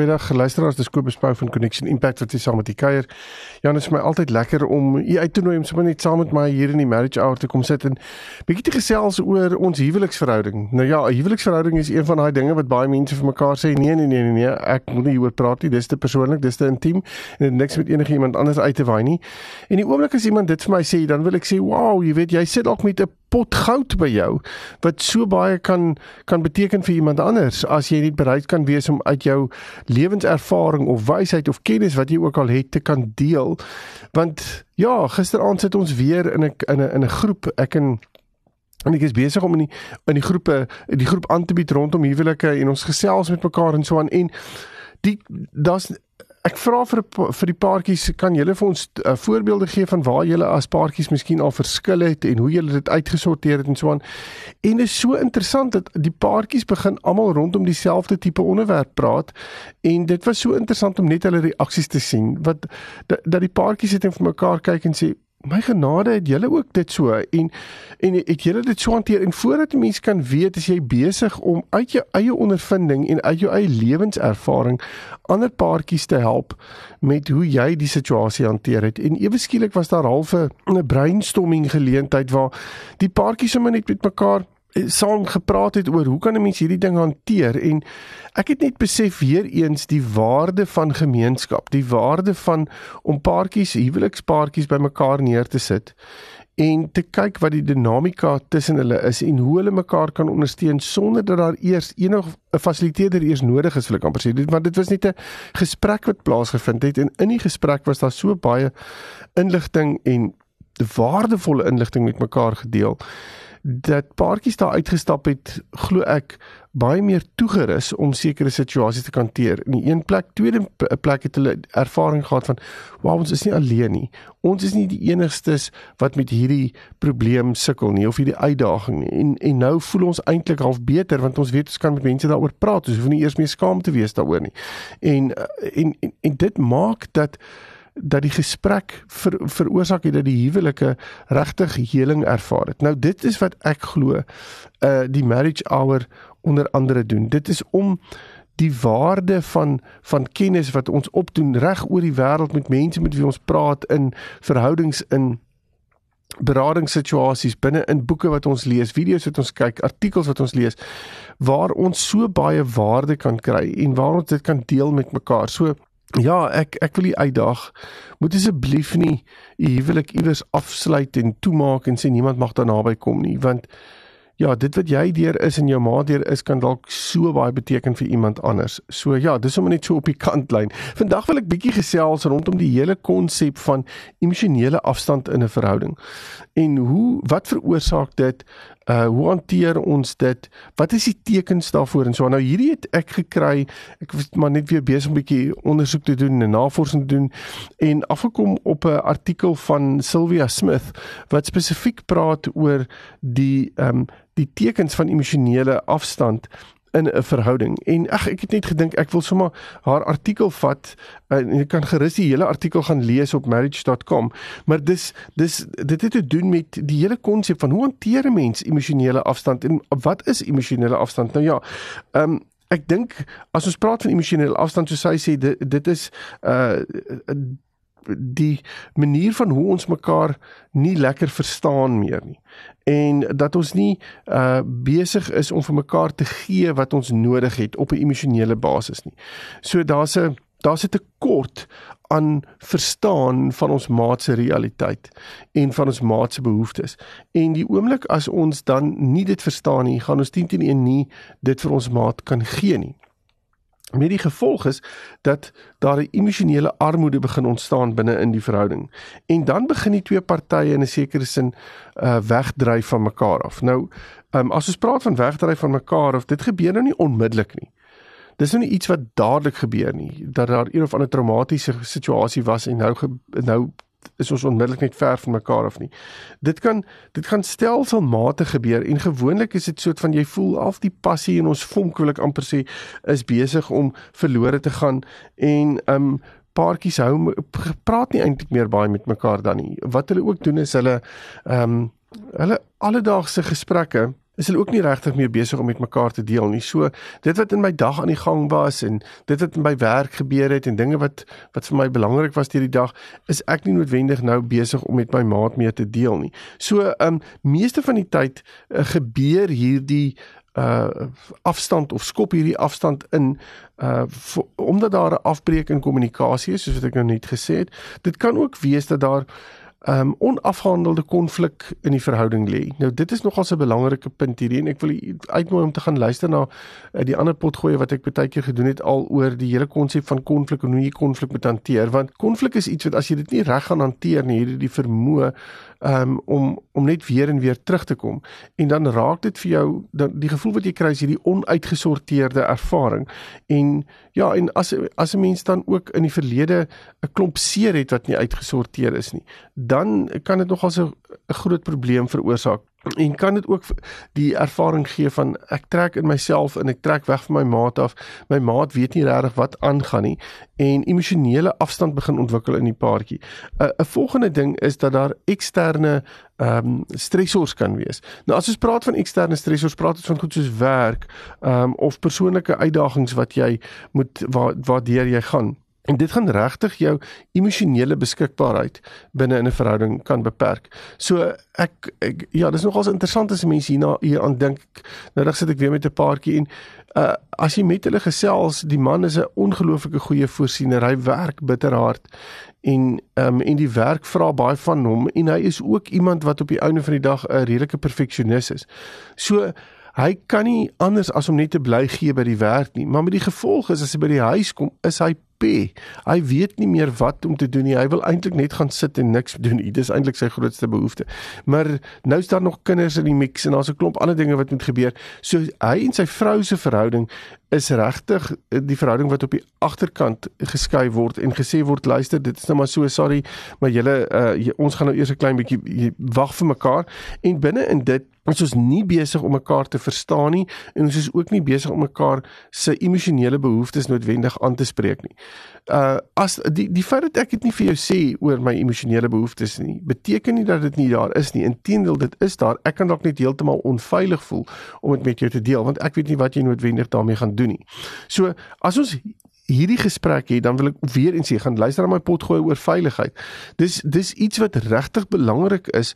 Goeiedag luisteraars, dis Kobus Pau van Connection Impact wat hier saam met die kuier. Ja, dit is my altyd lekker om u uit te nooi om sommer net saam met my hier in die marriage hour te kom sit en bietjie te gesels oor ons huweliksverhouding. Nou ja, 'n huweliksverhouding is een van daai dinge wat baie mense vir mekaar sê nee nee nee nee nee, ek moet nie hieroor praat nie. Dis te persoonlik, dis te intiem en dit niks met enige iemand anders uit te waai nie. En die oomblik as iemand dit vir my sê, dan wil ek sê, "Wow, jy weet, jy sit dalk met 'n pot goud by jou wat so baie kan kan beteken vir iemand anders as jy nie bereid kan wees om uit jou lewenservaring of wysheid of kennis wat jy ook al het te kan deel. Want ja gisteraand sit ons weer in 'n in 'n in 'n groep. Ek en en ek is besig om in die in die groepe die groep aan te bied rondom huwelike en ons gesels met mekaar en so aan. En die daar's Ek vra vir vir die paartjies kan julle vir ons uh, voorbeelde gee van waar julle as paartjies miskien al verskil het en hoe julle dit uitgesorteer het en so aan. En dit is so interessant dat die paartjies begin almal rondom dieselfde tipe onderwerp praat en dit was so interessant om net hulle reaksies te sien wat dat, dat die paartjies sit en vir mekaar kyk en sê my genade het julle ook dit so. En en het julle dit so hanteer? En voordat 'n mens kan weet as jy besig om uit jou eie ondervinding en uit jou eie lewenservaring ander paartjies te help met hoe jy die situasie hanteer het. En ewe skielik was daar half 'n brainstorming geleentheid waar die paartjies sommer net met mekaar saam gepraat het oor hoe kan 'n mens hierdie ding hanteer en ek het net besef weer eens die waarde van gemeenskap, die waarde van om paartjies, huwelikspaartjies bymekaar neer te sit en te kyk wat die dinamika tussen hulle is en hoe hulle mekaar kan ondersteun sonder dat daar eers enig 'n fasiliteerder eers nodig is, wil ek amper sê. Dit want dit was net 'n gesprek wat plaasgevind het en in die gesprek was daar so baie inligting en waardevolle inligting met mekaar gedeel dat paartjies daar uitgestap het glo ek baie meer toegerus om sekere situasies te hanteer. In die een plek, tweede plek het hulle ervaring gehad van wow, ons is nie alleen nie. Ons is nie die enigstes wat met hierdie probleem sukkel nie of hierdie uitdaging nie. En en nou voel ons eintlik half beter want ons weet ons kan met mense daaroor praat. Ons hoef nie eers meer skaam te wees daaroor nie. En en en, en dit maak dat dat die gesprek ver, veroorsaak het dat die huwelike regtig heling ervaar het. Nou dit is wat ek glo uh die marriage hour onder andere doen. Dit is om die waarde van van kennis wat ons opdoen reg oor die wêreld met mense met wie ons praat in verhoudings in beradingssituasies binne in boeke wat ons lees, video's wat ons kyk, artikels wat ons lees waar ons so baie waarde kan kry en waar ons dit kan deel met mekaar. So Ja, ek ek wil u uitdaag. Moet asseblief nie u huwelik iewers afsluit en toemaak en sê niemand mag daar naby kom nie, want ja, dit wat jy deur is en jou ma deur is kan dalk so baie beteken vir iemand anders. So ja, dis om net so op die kantlyn. Vandag wil ek bietjie gesels rondom die hele konsep van emosionele afstand in 'n verhouding. En hoe wat veroorsaak dit? Uh hoe hanteer ons dit? Wat is die tekens daarvoor en so? Nou hierdie het ek gekry. Ek was maar net weer besig om 'n bietjie ondersoek te doen en navorsing te doen en afgekom op 'n artikel van Sylvia Smith wat spesifiek praat oor die ehm um, die tekens van emosionele afstand in 'n verhouding. En ag ek het net gedink ek wil sommer haar artikel vat en jy kan gerus die hele artikel gaan lees op marriage.com. Maar dis dis dit het te doen met die hele konsep van hoe hanteer 'n mens emosionele afstand en wat is emosionele afstand? Nou ja, ehm um, ek dink as ons praat van emosionele afstand soos sy sê dit dit is uh die manier van hoe ons mekaar nie lekker verstaan meer nie en dat ons nie uh besig is om vir mekaar te gee wat ons nodig het op 'n emosionele basis nie. So daar's 'n daar's 'n tekort aan verstaan van ons maat se realiteit en van ons maat se behoeftes. En die oomblik as ons dan nie dit verstaan nie, gaan ons teen teen een nie dit vir ons maat kan gee nie. Met die gevolg is dat daar 'n emosionele armoede begin ontstaan binne in die verhouding. En dan begin die twee partye in 'n sekere sin uh wegdryf van mekaar af. Nou, um, as ons praat van wegdryf van mekaar af, dit gebeur nou nie onmiddellik nie. Dis nou nie iets wat dadelik gebeur nie, dat daar een of ander traumatiese situasie was en nou nou is ons onmiddellik net ver van mekaar af nie. Dit kan dit kan stelselmatig gebeur en gewoonlik is dit soort van jy voel al die passie in ons vonk wil ek amper sê is besig om verlore te gaan en um paartjies hou praat nie eintlik meer baie met mekaar dan nie. Wat hulle ook doen is hulle um hulle alledaagse gesprekke is hulle ook nie regtig meer besig om met mekaar te deel nie. So dit wat in my dag aan die gang was en dit wat in my werk gebeur het en dinge wat wat vir my belangrik was deur die dag, is ek nie noodwendig nou besig om met my maat mee te deel nie. So ehm um, meeste van die tyd uh, gebeur hierdie uh afstand of skop hierdie afstand in uh omdat daar 'n afbreek in kommunikasie is soos wat ek nou net gesê het. Dit kan ook wees dat daar um onafgehandelde konflik in die verhouding lê. Nou dit is nogal 'n belangrike punt hierdie en ek wil uitnooi om te gaan luister na uh, die ander potgoeie wat ek baie keer gedoen het al oor die hele konsep van konflik en hoe jy konflik moet hanteer want konflik is iets wat as jy dit nie reg gaan hanteer nie, hierdie die vermoë um, om om net weer en weer terug te kom. En dan raak dit vir jou dan die gevoel wat jy kry is hierdie onuitgesorteerde ervaring. En ja en as as 'n mens dan ook in die verlede 'n klomp seer het wat nie uitgesorteer is nie dan kan dit nogal 'n groot probleem veroorsaak en kan dit ook die ervaring gee van ek trek in myself en ek trek weg van my maat af. My maat weet nie regtig wat aangaan nie en emosionele afstand begin ontwikkel in die paartjie. 'n 'n volgende ding is dat daar eksterne ehm um, stressors kan wees. Nou as ons praat van eksterne stressors, praat ons van goed soos werk, ehm um, of persoonlike uitdagings wat jy moet waar waardeur jy gaan. En dit gaan regtig jou emosionele beskikbaarheid binne in 'n verhouding kan beperk. So ek, ek ja, dis nogals interessant as mense hierna hier aan dink. Nou dan sit ek weer met 'n paartjie en uh as jy met hulle gesels, die man is 'n ongelooflike goeie voorsiener. Hy werk bitterhard en ehm um, en die werk vra baie van hom en hy is ook iemand wat op die einde van die dag 'n redelike perfeksionis is. So hy kan nie anders as om net te bly gee by die werk nie, maar met die gevolg is as hy by die huis kom, is hy happy. Hy weet nie meer wat om te doen nie. Hy wil eintlik net gaan sit en niks doen nie. Dis eintlik sy grootste behoefte. Maar nou is daar nog kinders in die mix en daar's 'n klomp ander dinge wat moet gebeur. So hy en sy vrou se verhouding is regtig die verhouding wat op die agterkant geskei word en gesê word luister dit is nou maar so sorry maar julle uh, ons gaan nou eers 'n klein bietjie wag vir mekaar. En binne in dit ons is nie besig om mekaar te verstaan nie en ons is ook nie besig om mekaar se emosionele behoeftes noodwendig aan te spreek nie. Uh as die die feit dat ek dit nie vir jou sê oor my emosionele behoeftes nie beteken nie dat dit nie daar is nie. Inteendeel dit is daar. Ek kan dalk net heeltemal onveilig voel om dit met jou te deel want ek weet nie wat jy noodwendig daarmee gaan doen nie. So as ons hierdie gesprek het dan wil ek weer eens sê gaan luister na my potgooi oor veiligheid. Dis dis iets wat regtig belangrik is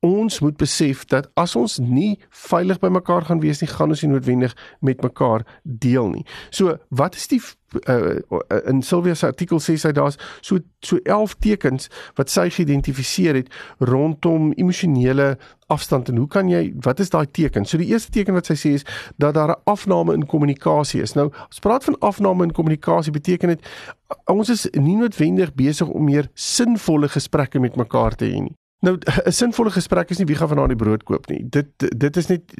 ons moet besef dat as ons nie veilig by mekaar gaan wees nie, gaan ons nie noodwendig met mekaar deel nie. So, wat is die uh, in Sylvia se artikel sê sy daar's so so 11 tekens wat sy geïdentifiseer het rondom emosionele afstand en hoe kan jy wat is daai teken? So die eerste teken wat sy sê is dat daar 'n afname in kommunikasie is. Nou, as praat van afname in kommunikasie beteken dit ons is nie noodwendig besig om meer sinvolle gesprekke met mekaar te hê nie. Nou 'n sinvolle gesprek is nie wie gaan vanaand die brood koop nie. Dit dit is net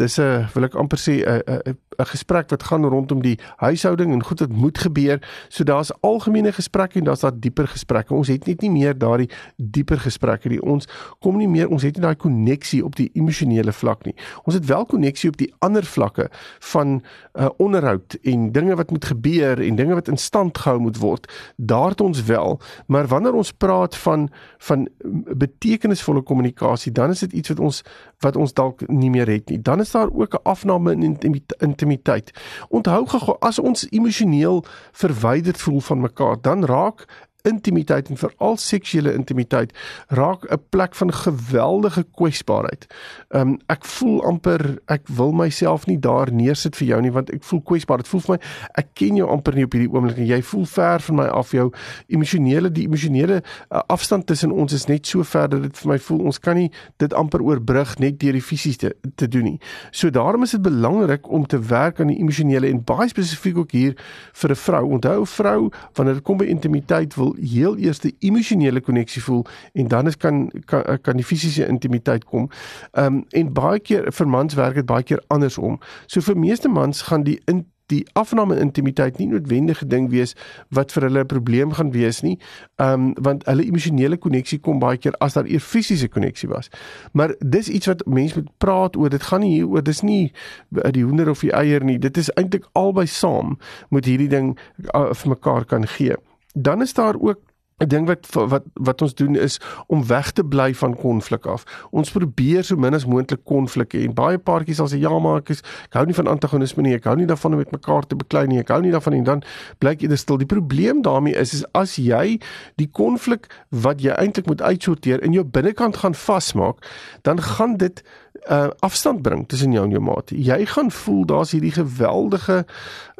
dis 'n wil ek amper sê 'n 'n 'n gesprek wat gaan rondom die huishouding en goed wat moet gebeur. So daar's algemene gesprekke en daar's daar dieper gesprekke. Ons het net nie meer daardie dieper gesprekke nie. Ons kom nie meer, ons het nie daai koneksie op die emosionele vlak nie. Ons het wel koneksie op die ander vlakke van uh, onderhoud en dinge wat moet gebeur en dinge wat in stand gehou moet word. Daar het ons wel, maar wanneer ons praat van van betekenisvolle kommunikasie, dan is dit iets wat ons wat ons dalk nie meer het nie. Dan is daar ook 'n afname in intimiteit. Onthou gou as ons emosioneel verwyderd voel van mekaar, dan raak intimiteit en veral seksuele intimiteit raak 'n plek van geweldige kwesbaarheid. Um ek voel amper ek wil myself nie daar neersit vir jou nie want ek voel kwesbaar. Dit voel vir my ek ken jou amper nie op hierdie oomblik en jy voel ver van my af. Jou emosionele die emosionele uh, afstand tussen ons is net so ver dat dit vir my voel ons kan nie dit amper oorbrug net deur die fisiese te, te doen nie. So daarom is dit belangrik om te werk aan die emosionele en baie spesifiek ook hier vir 'n vrou. Onthou 'n vrou wanneer dit kom by intimiteit wil heel eers die emosionele koneksie voel en dan is kan kan kan die fisiese intimiteit kom. Ehm um, en baie keer vir mans werk dit baie keer andersom. So vir meeste mans gaan die in die afname intimiteit nie noodwendig 'n ding wees wat vir hulle 'n probleem gaan wees nie. Um want hulle emosionele koneksie kom baie keer as daar eers fisiese koneksie was. Maar dis iets wat mense moet praat oor. Dit gaan nie hier oor dis nie die hoender of die eier nie. Dit is eintlik albei saam moet hierdie ding uh, vir mekaar kan gee. Dan is daar ook 'n ding wat wat wat ons doen is om weg te bly van konflik af. Ons probeer so min as moontlik konflik hê. En baie paartjies sal sê ja, maar ek is ek hou nie van antagonisme nie. Ek hou nie daarvan om met mekaar te beklei nie. Ek hou nie daarvan en dan blyk jy stil. Die probleem daarmee is is as jy die konflik wat jy eintlik moet uitsorteer in jou binnekant gaan vasmaak, dan gaan dit uh afstand bring tussen jou en jou maat. Jy gaan voel daar's hierdie geweldige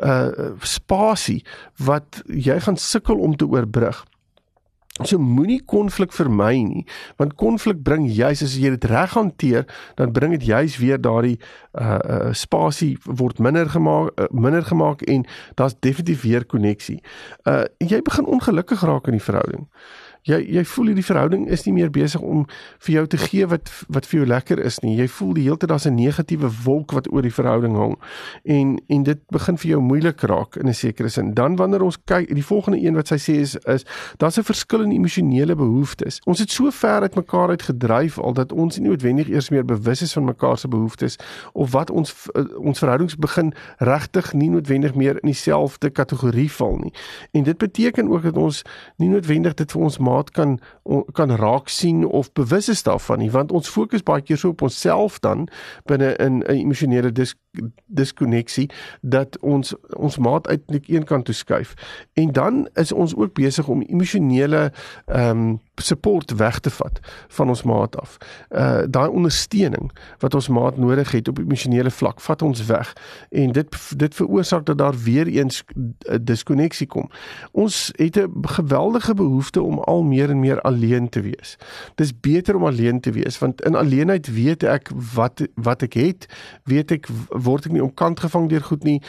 uh spasie wat jy gaan sukkel om te oorbrug. So moenie konflik vermy nie, want konflik bring juis as jy dit reg hanteer, dan bring dit juis weer daardie uh uh spasie word minder gemaak uh, minder gemaak en daar's definitief weer koneksie. Uh jy begin ongelukkig raak in die verhouding jy jy voel hierdie verhouding is nie meer besig om vir jou te gee wat wat vir jou lekker is nie. Jy voel die hele tyd daar's 'n negatiewe wolk wat oor die verhouding hang. En en dit begin vir jou moeilik raak in 'n sekere sin. Dan wanneer ons kyk, die volgende een wat sy sê is is daar's 'n verskil in emosionele behoeftes. Ons het so ver uit mekaar uit gedryf al dat ons nie noodwendig eers meer bewus is van mekaar se behoeftes of wat ons uh, ons verhoudings begin regtig nie noodwendig meer in dieselfde kategorie val nie. En dit beteken ook dat ons nie noodwendig dit vir ons maat kan kan raak sien of bewus is daarvan nie want ons fokus baie keer so op onsself dan binne in 'n emosionele dis diskonneksie dat ons ons maat uiteindelik een kant toe skuif en dan is ons ook besig om emosionele ehm um, support weg te vat van ons maat af. Uh daai ondersteuning wat ons maat nodig het op emosionele vlak, vat ons weg en dit dit veroorsaak dat daar weer eens 'n diskonneksie kom. Ons het 'n geweldige behoefte om al meer en meer alleen te wees. Dis beter om alleen te wees want in alleenheid weet ek wat wat ek het, weet ek word ek nie omkant gevang deur goed nie,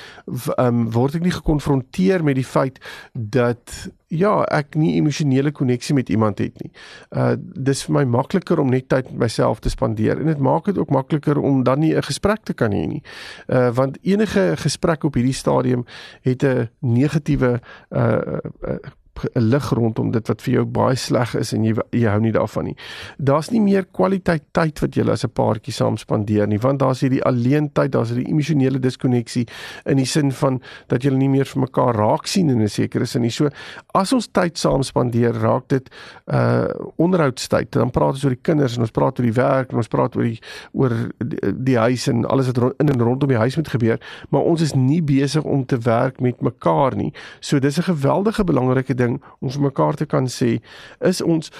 um, word ek nie gekonfronteer met die feit dat ja, ek nie emosionele koneksie met iemand het nie. Uh dis vir my makliker om net tyd met myself te spandeer en dit maak dit ook makliker om dan nie 'n gesprek te kan hê nie. Uh want enige gesprek op hierdie stadium het 'n negatiewe uh, uh lig rondom dit wat vir jou baie sleg is en jy jy hou nie daarvan nie. Daar's nie meer kwaliteit tyd wat jy as 'n paartjie saam spandeer nie, want daar's hierdie alleen tyd, daar's hierdie emosionele diskonneksie in die sin van dat julle nie meer vir mekaar raak sien in 'n sekere sin nie. So as ons tyd saam spandeer, raak dit uh onderhoudstyd. Dan praat ons oor die kinders en ons praat oor die werk en ons praat oor die oor die, die huis en alles wat in en rondom die huis moet gebeur, maar ons is nie besig om te werk met mekaar nie. So dis 'n geweldige belangrike ding om vir mekaar te kan sê is ons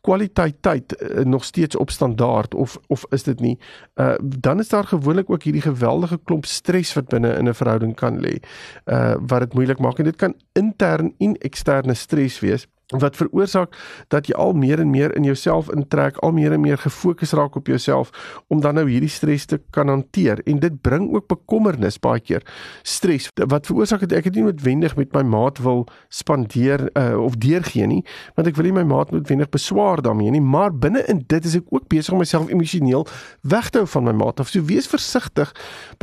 kwaliteit tyd uh, nog steeds op standaard of of is dit nie? Uh, dan is daar gewoonlik ook hierdie geweldige klomp stres wat binne in 'n verhouding kan lê uh, wat dit moeilik maak en dit kan intern en eksterne stres wees wat veroorsaak dat jy al meer en meer in jouself intrek, al meer en meer gefokus raak op jouself om dan nou hierdie stres te kan hanteer en dit bring ook bekommernis baie keer. Stres wat veroorsaak dat ek dit nie noodwendig met my maat wil spandeer uh, of deurgee nie, want ek wil nie my maat noodwendig beswaar daarmee nie, maar binne in dit is ek ook besig om myself emosioneel weg te hou van my maat. Of so wees versigtig.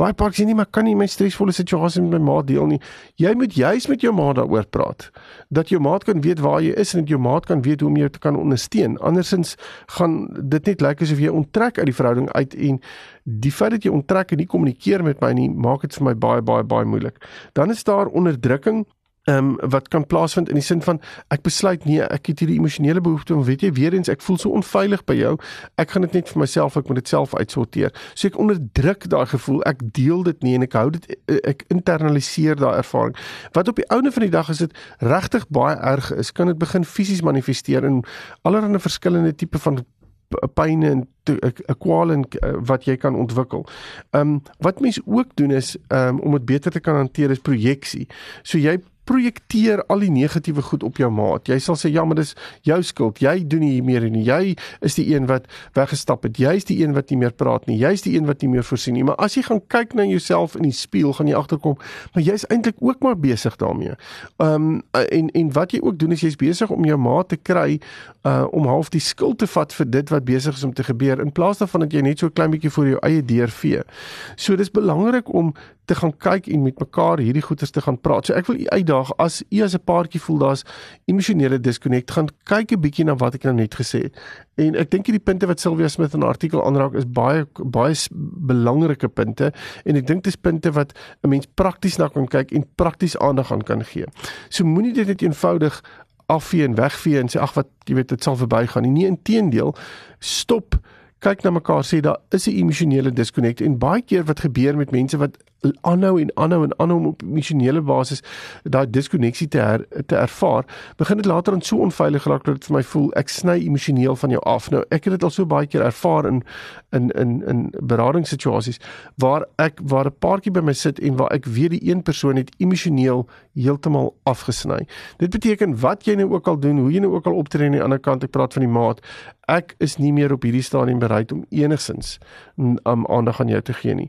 Baie paar sê nie maar kan nie my stresvolle situasie met my maat deel nie. Jy moet juis met jou maat daaroor praat. Dat jou maat kan weet waar jy is en dat jou maat kan weet hoe om jou te kan ondersteun. Andersins gaan dit net lyk asof jy onttrek uit die verhouding uit en die feit dat jy onttrek en nie kommunikeer met my nie, maak dit vir my baie baie baie moeilik. Dan is daar onderdrukking ehm um, wat kan plaasvind in die sin van ek besluit nee, ek het hierdie emosionele behoefte om weet jy weer eens ek voel so onveilig by jou. Ek gaan dit net vir myself, ek moet dit self uitsorteer. So ek onderdruk daai gevoel. Ek deel dit nie en ek hou dit ek internaliseer daai ervaring. Wat op die ouene van die dag is dit regtig baie erg is, kan dit begin fisies manifesteer in allerlei verskillende tipe van pyn en 'n kwaal en eh, wat jy kan ontwikkel. Ehm um, wat mense ook doen is um, om dit beter te kan hanteer is projeksie. So jy projekteer al die negatiewe goed op jou maat. Jy sal sê ja, maar dis jou skuld. Jy doen nie meer nie. Jy is die een wat weggestap het. Jy's die een wat nie meer praat nie. Jy's die een wat nie meer voorsien nie. Maar as jy gaan kyk na jouself in die spieël, gaan jy agterkom, maar jy's eintlik ook maar besig daarmee. Ehm um, en en wat jy ook doen is jy's besig om jou maat te kry uh om half die skuld te vat vir dit wat besig is om te gebeur in plaas daarvan dat jy net so klein bietjie voor jou eie deur vee. So dis belangrik om te gaan kyk en met mekaar hierdie goeters te gaan praat. So ek wil u uitdaag as u as 'n paartjie voel daar's emosionele disconnect, gaan kyk 'n bietjie na wat ek nou net gesê het. En ek dink hierdie punte wat Sylvia Smith in 'n artikel aanraak is baie baie belangrike punte en ek dink dis punte wat 'n mens prakties na kan kyk en prakties aandag aan kan gee. So moenie dit net eenvoudig afvee en wegvee en sê ag wat jy weet dit sal verbygaan nie. Nee, inteendeel, stop kyk na mekaar sê daar is 'n emosionele disconnect en baie keer wat gebeur met mense wat aanhou en aanhou en aanhou op emosionele basis daai diskonneksie te her, te ervaar, begin dit later dan so onveilig raak dat dit vir my voel ek sny emosioneel van jou af. Nou ek het dit al so baie keer ervaar in in in in beraadingssituasies waar ek waar 'n paartjie by my sit en waar ek weet die een persoon het emosioneel heeltemal afgesny. Dit beteken wat jy nou ook al doen, hoe jy nou ook al optree aan die ander kant, ek praat van die maat, ek is nie meer op hierdie stadium bereid om enigsins um, aandag aan jou te gee nie.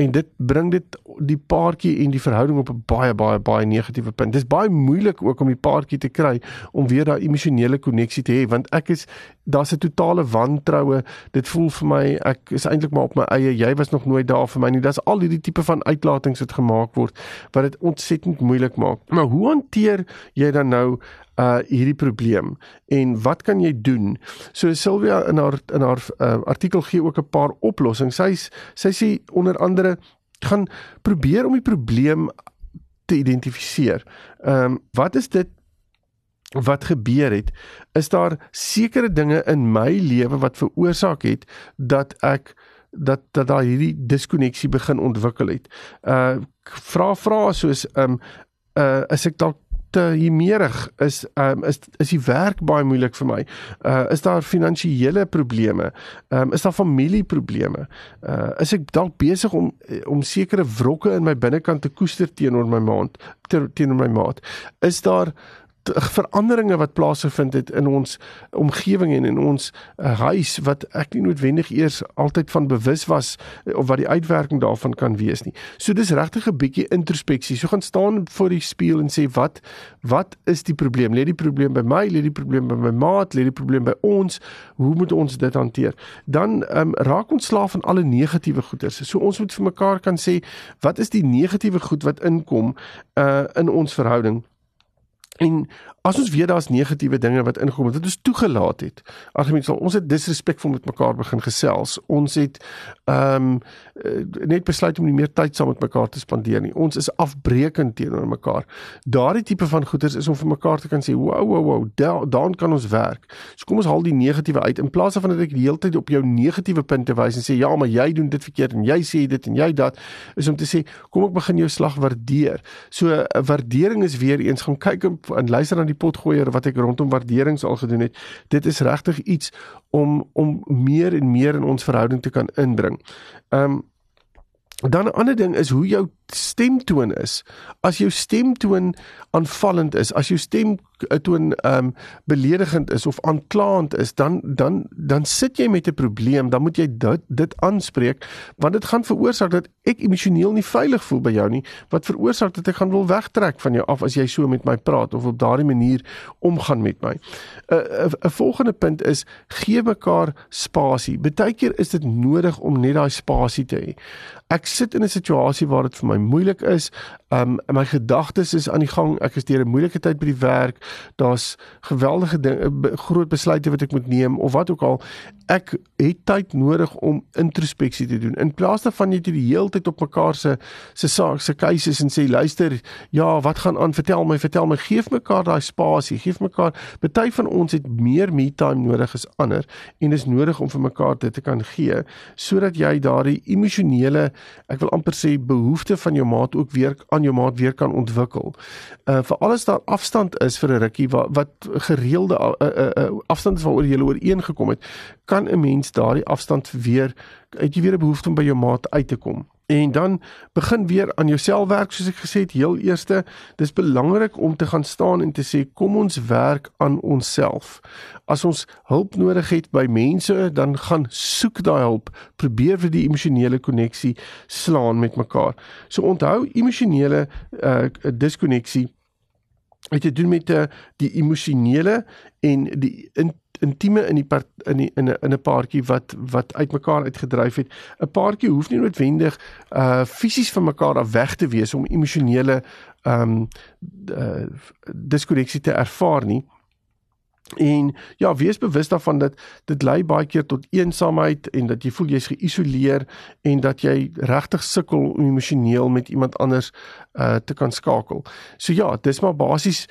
En dit bring dit die paartjie en die verhouding op 'n baie baie baie negatiewe punt. Dis baie moeilik ook om die paartjie te kry om weer daai emosionele koneksie te hê want ek is daar's 'n totale wantroue. Dit voel vir my ek is eintlik maar op my eie. Jy was nog nooit daar vir my nie. Dis al hierdie tipe van uitlatings wat gemaak word wat dit ontsettend moeilik maak. Maar hoe hanteer jy dan nou uh hierdie probleem en wat kan jy doen? So Sylvia in haar in haar uh, artikel gee ook 'n paar oplossings. Sy sy sê onder andere gaan probeer om die probleem te identifiseer. Ehm um, wat is dit wat gebeur het? Is daar sekere dinge in my lewe wat veroorsaak het dat ek dat dat daar hierdie diskonneksie begin ontwikkel het? Uh vra vra soos ehm um, uh is ek dalk te hiermeerig is um, is is die werk baie moeilik vir my. Uh is daar finansiële probleme? Um is daar familieprobleme? Uh is ek dalk besig om om sekere wrokke in my binnekant te koester teenoor my maat teenoor my maat? Is daar veranderinge wat plaasgevind het in ons omgewing en in ons uh, huis wat ek nie noodwendig eers altyd van bewus was uh, of wat die uitwerking daarvan kan wees nie. So dis regtig 'n bietjie introspeksie. So gaan staan voor die spieël en sê wat wat is die probleem? Lê die probleem by my? Lê die probleem by my maat? Lê die probleem by ons? Hoe moet ons dit hanteer? Dan um, raak ons slaaf van alle negatiewe goeders. So ons moet vir mekaar kan sê wat is die negatiewe goed wat inkom uh, in ons verhouding? En as ons weet daar's negatiewe dinge wat ingekom het, wat ons toegelaat het. Argument sal ons het disrespekvol met mekaar begin gesels. Ons het ehm um, net besluit om nie meer tyd saam met mekaar te spandeer nie. Ons is afbreekend teenoor mekaar. Daardie tipe van goeders is om vir mekaar te kan sê, "Wow, wow, wow, daar dan kan ons werk." So kom ons haal die negatiewe uit in plaas daarvan dat ek die hele tyd op jou negatiewe punte wys en sê, "Ja, maar jy doen dit verkeerd en jy sê dit en jy dat." Is om te sê, "Kom ek begin jou slag waardeer." So 'n waardering is weer eens gaan kyk en luister na die potgooier wat ek rondom waarderings al gedoen het. Dit is regtig iets om om meer en meer in ons verhouding te kan inbring. Ehm um, dan 'n ander ding is hoe jou stemtoon is. As jou stemtoon aanvallend is, as jou stem toon ehm um, beledigend is of aanklaand is, dan dan dan sit jy met 'n probleem, dan moet jy dit dit aanspreek want dit gaan veroorsaak dat ek emosioneel nie veilig voel by jou nie, wat veroorsaak dat ek gaan wil wegtrek van jou af as jy so met my praat of op daardie manier omgaan met my. 'n uh, 'n volgende punt is gee mekaar spasie. Partykeer is dit nodig om net daai spasie te hê. Ek sit in 'n situasie waar dit vir my moeilik is. Um my gedagtes is aan die gang. Ek is deur 'n moeilike tyd by die werk. Daar's geweldige dinge, groot besluite wat ek moet neem of wat ook al. Ek het tyd nodig om introspeksie te doen. In plaas daarvan jy die hele tyd op mekaar se se saak, se cases en sê luister, ja, wat gaan aan? Vertel my, vertel my. Geef mekaar daai spasie. Geef mekaar. Party van ons het meer me time nodig as ander en dis nodig om vir mekaar dit te kan gee sodat jy daardie emosionele ek wil amper sê behoefte van jou maat ook weer aan jou maat weer kan ontwikkel. Uh vir alles daar afstand is vir 'n rukkie wat wat gereelde uh, uh, uh, afstand is waaroor jy ooreengekom het, kan 'n mens daardie afstand weer uit jy weer 'n behoefte om by jou maat uit te kom. En dan begin weer aan jouself werk soos ek gesê het heel eerste dis belangrik om te gaan staan en te sê kom ons werk aan onsself. As ons hulp nodig het by mense dan gaan soek daai hulp, probeer vir die emosionele koneksie slaan met mekaar. So onthou emosionele uh diskonneksie het te doen met uh, die emosionele en die in intieme in die part, in die, in 'n in 'n paartjie wat wat uitmekaar uitgedryf het. 'n Paartjie hoef nie noodwendig uh fisies van mekaar af weg te wees om emosionele ehm um, uh, diskonneksie te ervaar nie. En ja, wees bewus daarvan dat dit lei baie keer tot eensaamheid en dat jy voel jy's geïsoleer en dat jy regtig sukkel om emosioneel met iemand anders uh te kan skakel. So ja, dis maar basies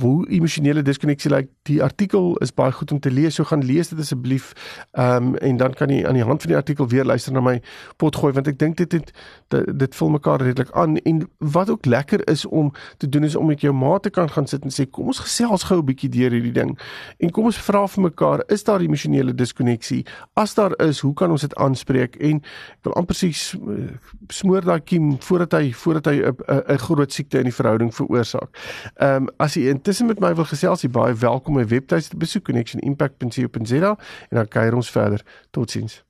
hoe emosionele diskonneksie lyk. Die artikel is baie goed om te lees. So gaan lees dit asseblief. Ehm um, en dan kan jy aan die hand van die artikel weer luister na my pot gooi want ek dink dit het dit, dit vul mekaar redelik aan en wat ook lekker is om te doen is om met jou maat te kan gaan sit en sê kom ons gesels gou 'n bietjie deur hierdie ding. En kom ons vra vir mekaar, is daar emosionele diskonneksie? As daar is, hoe kan ons dit aanspreek? En ek wil amper sê smoor daai kiem voordat hy voordat hy 'n groot siekte in die verhouding veroorsaak. Ehm um, as jy intussen met my wil gesels, jy baie welkom my webtuiste te besoek connectionimpact.co.za en dan kuier ons verder. Totsiens.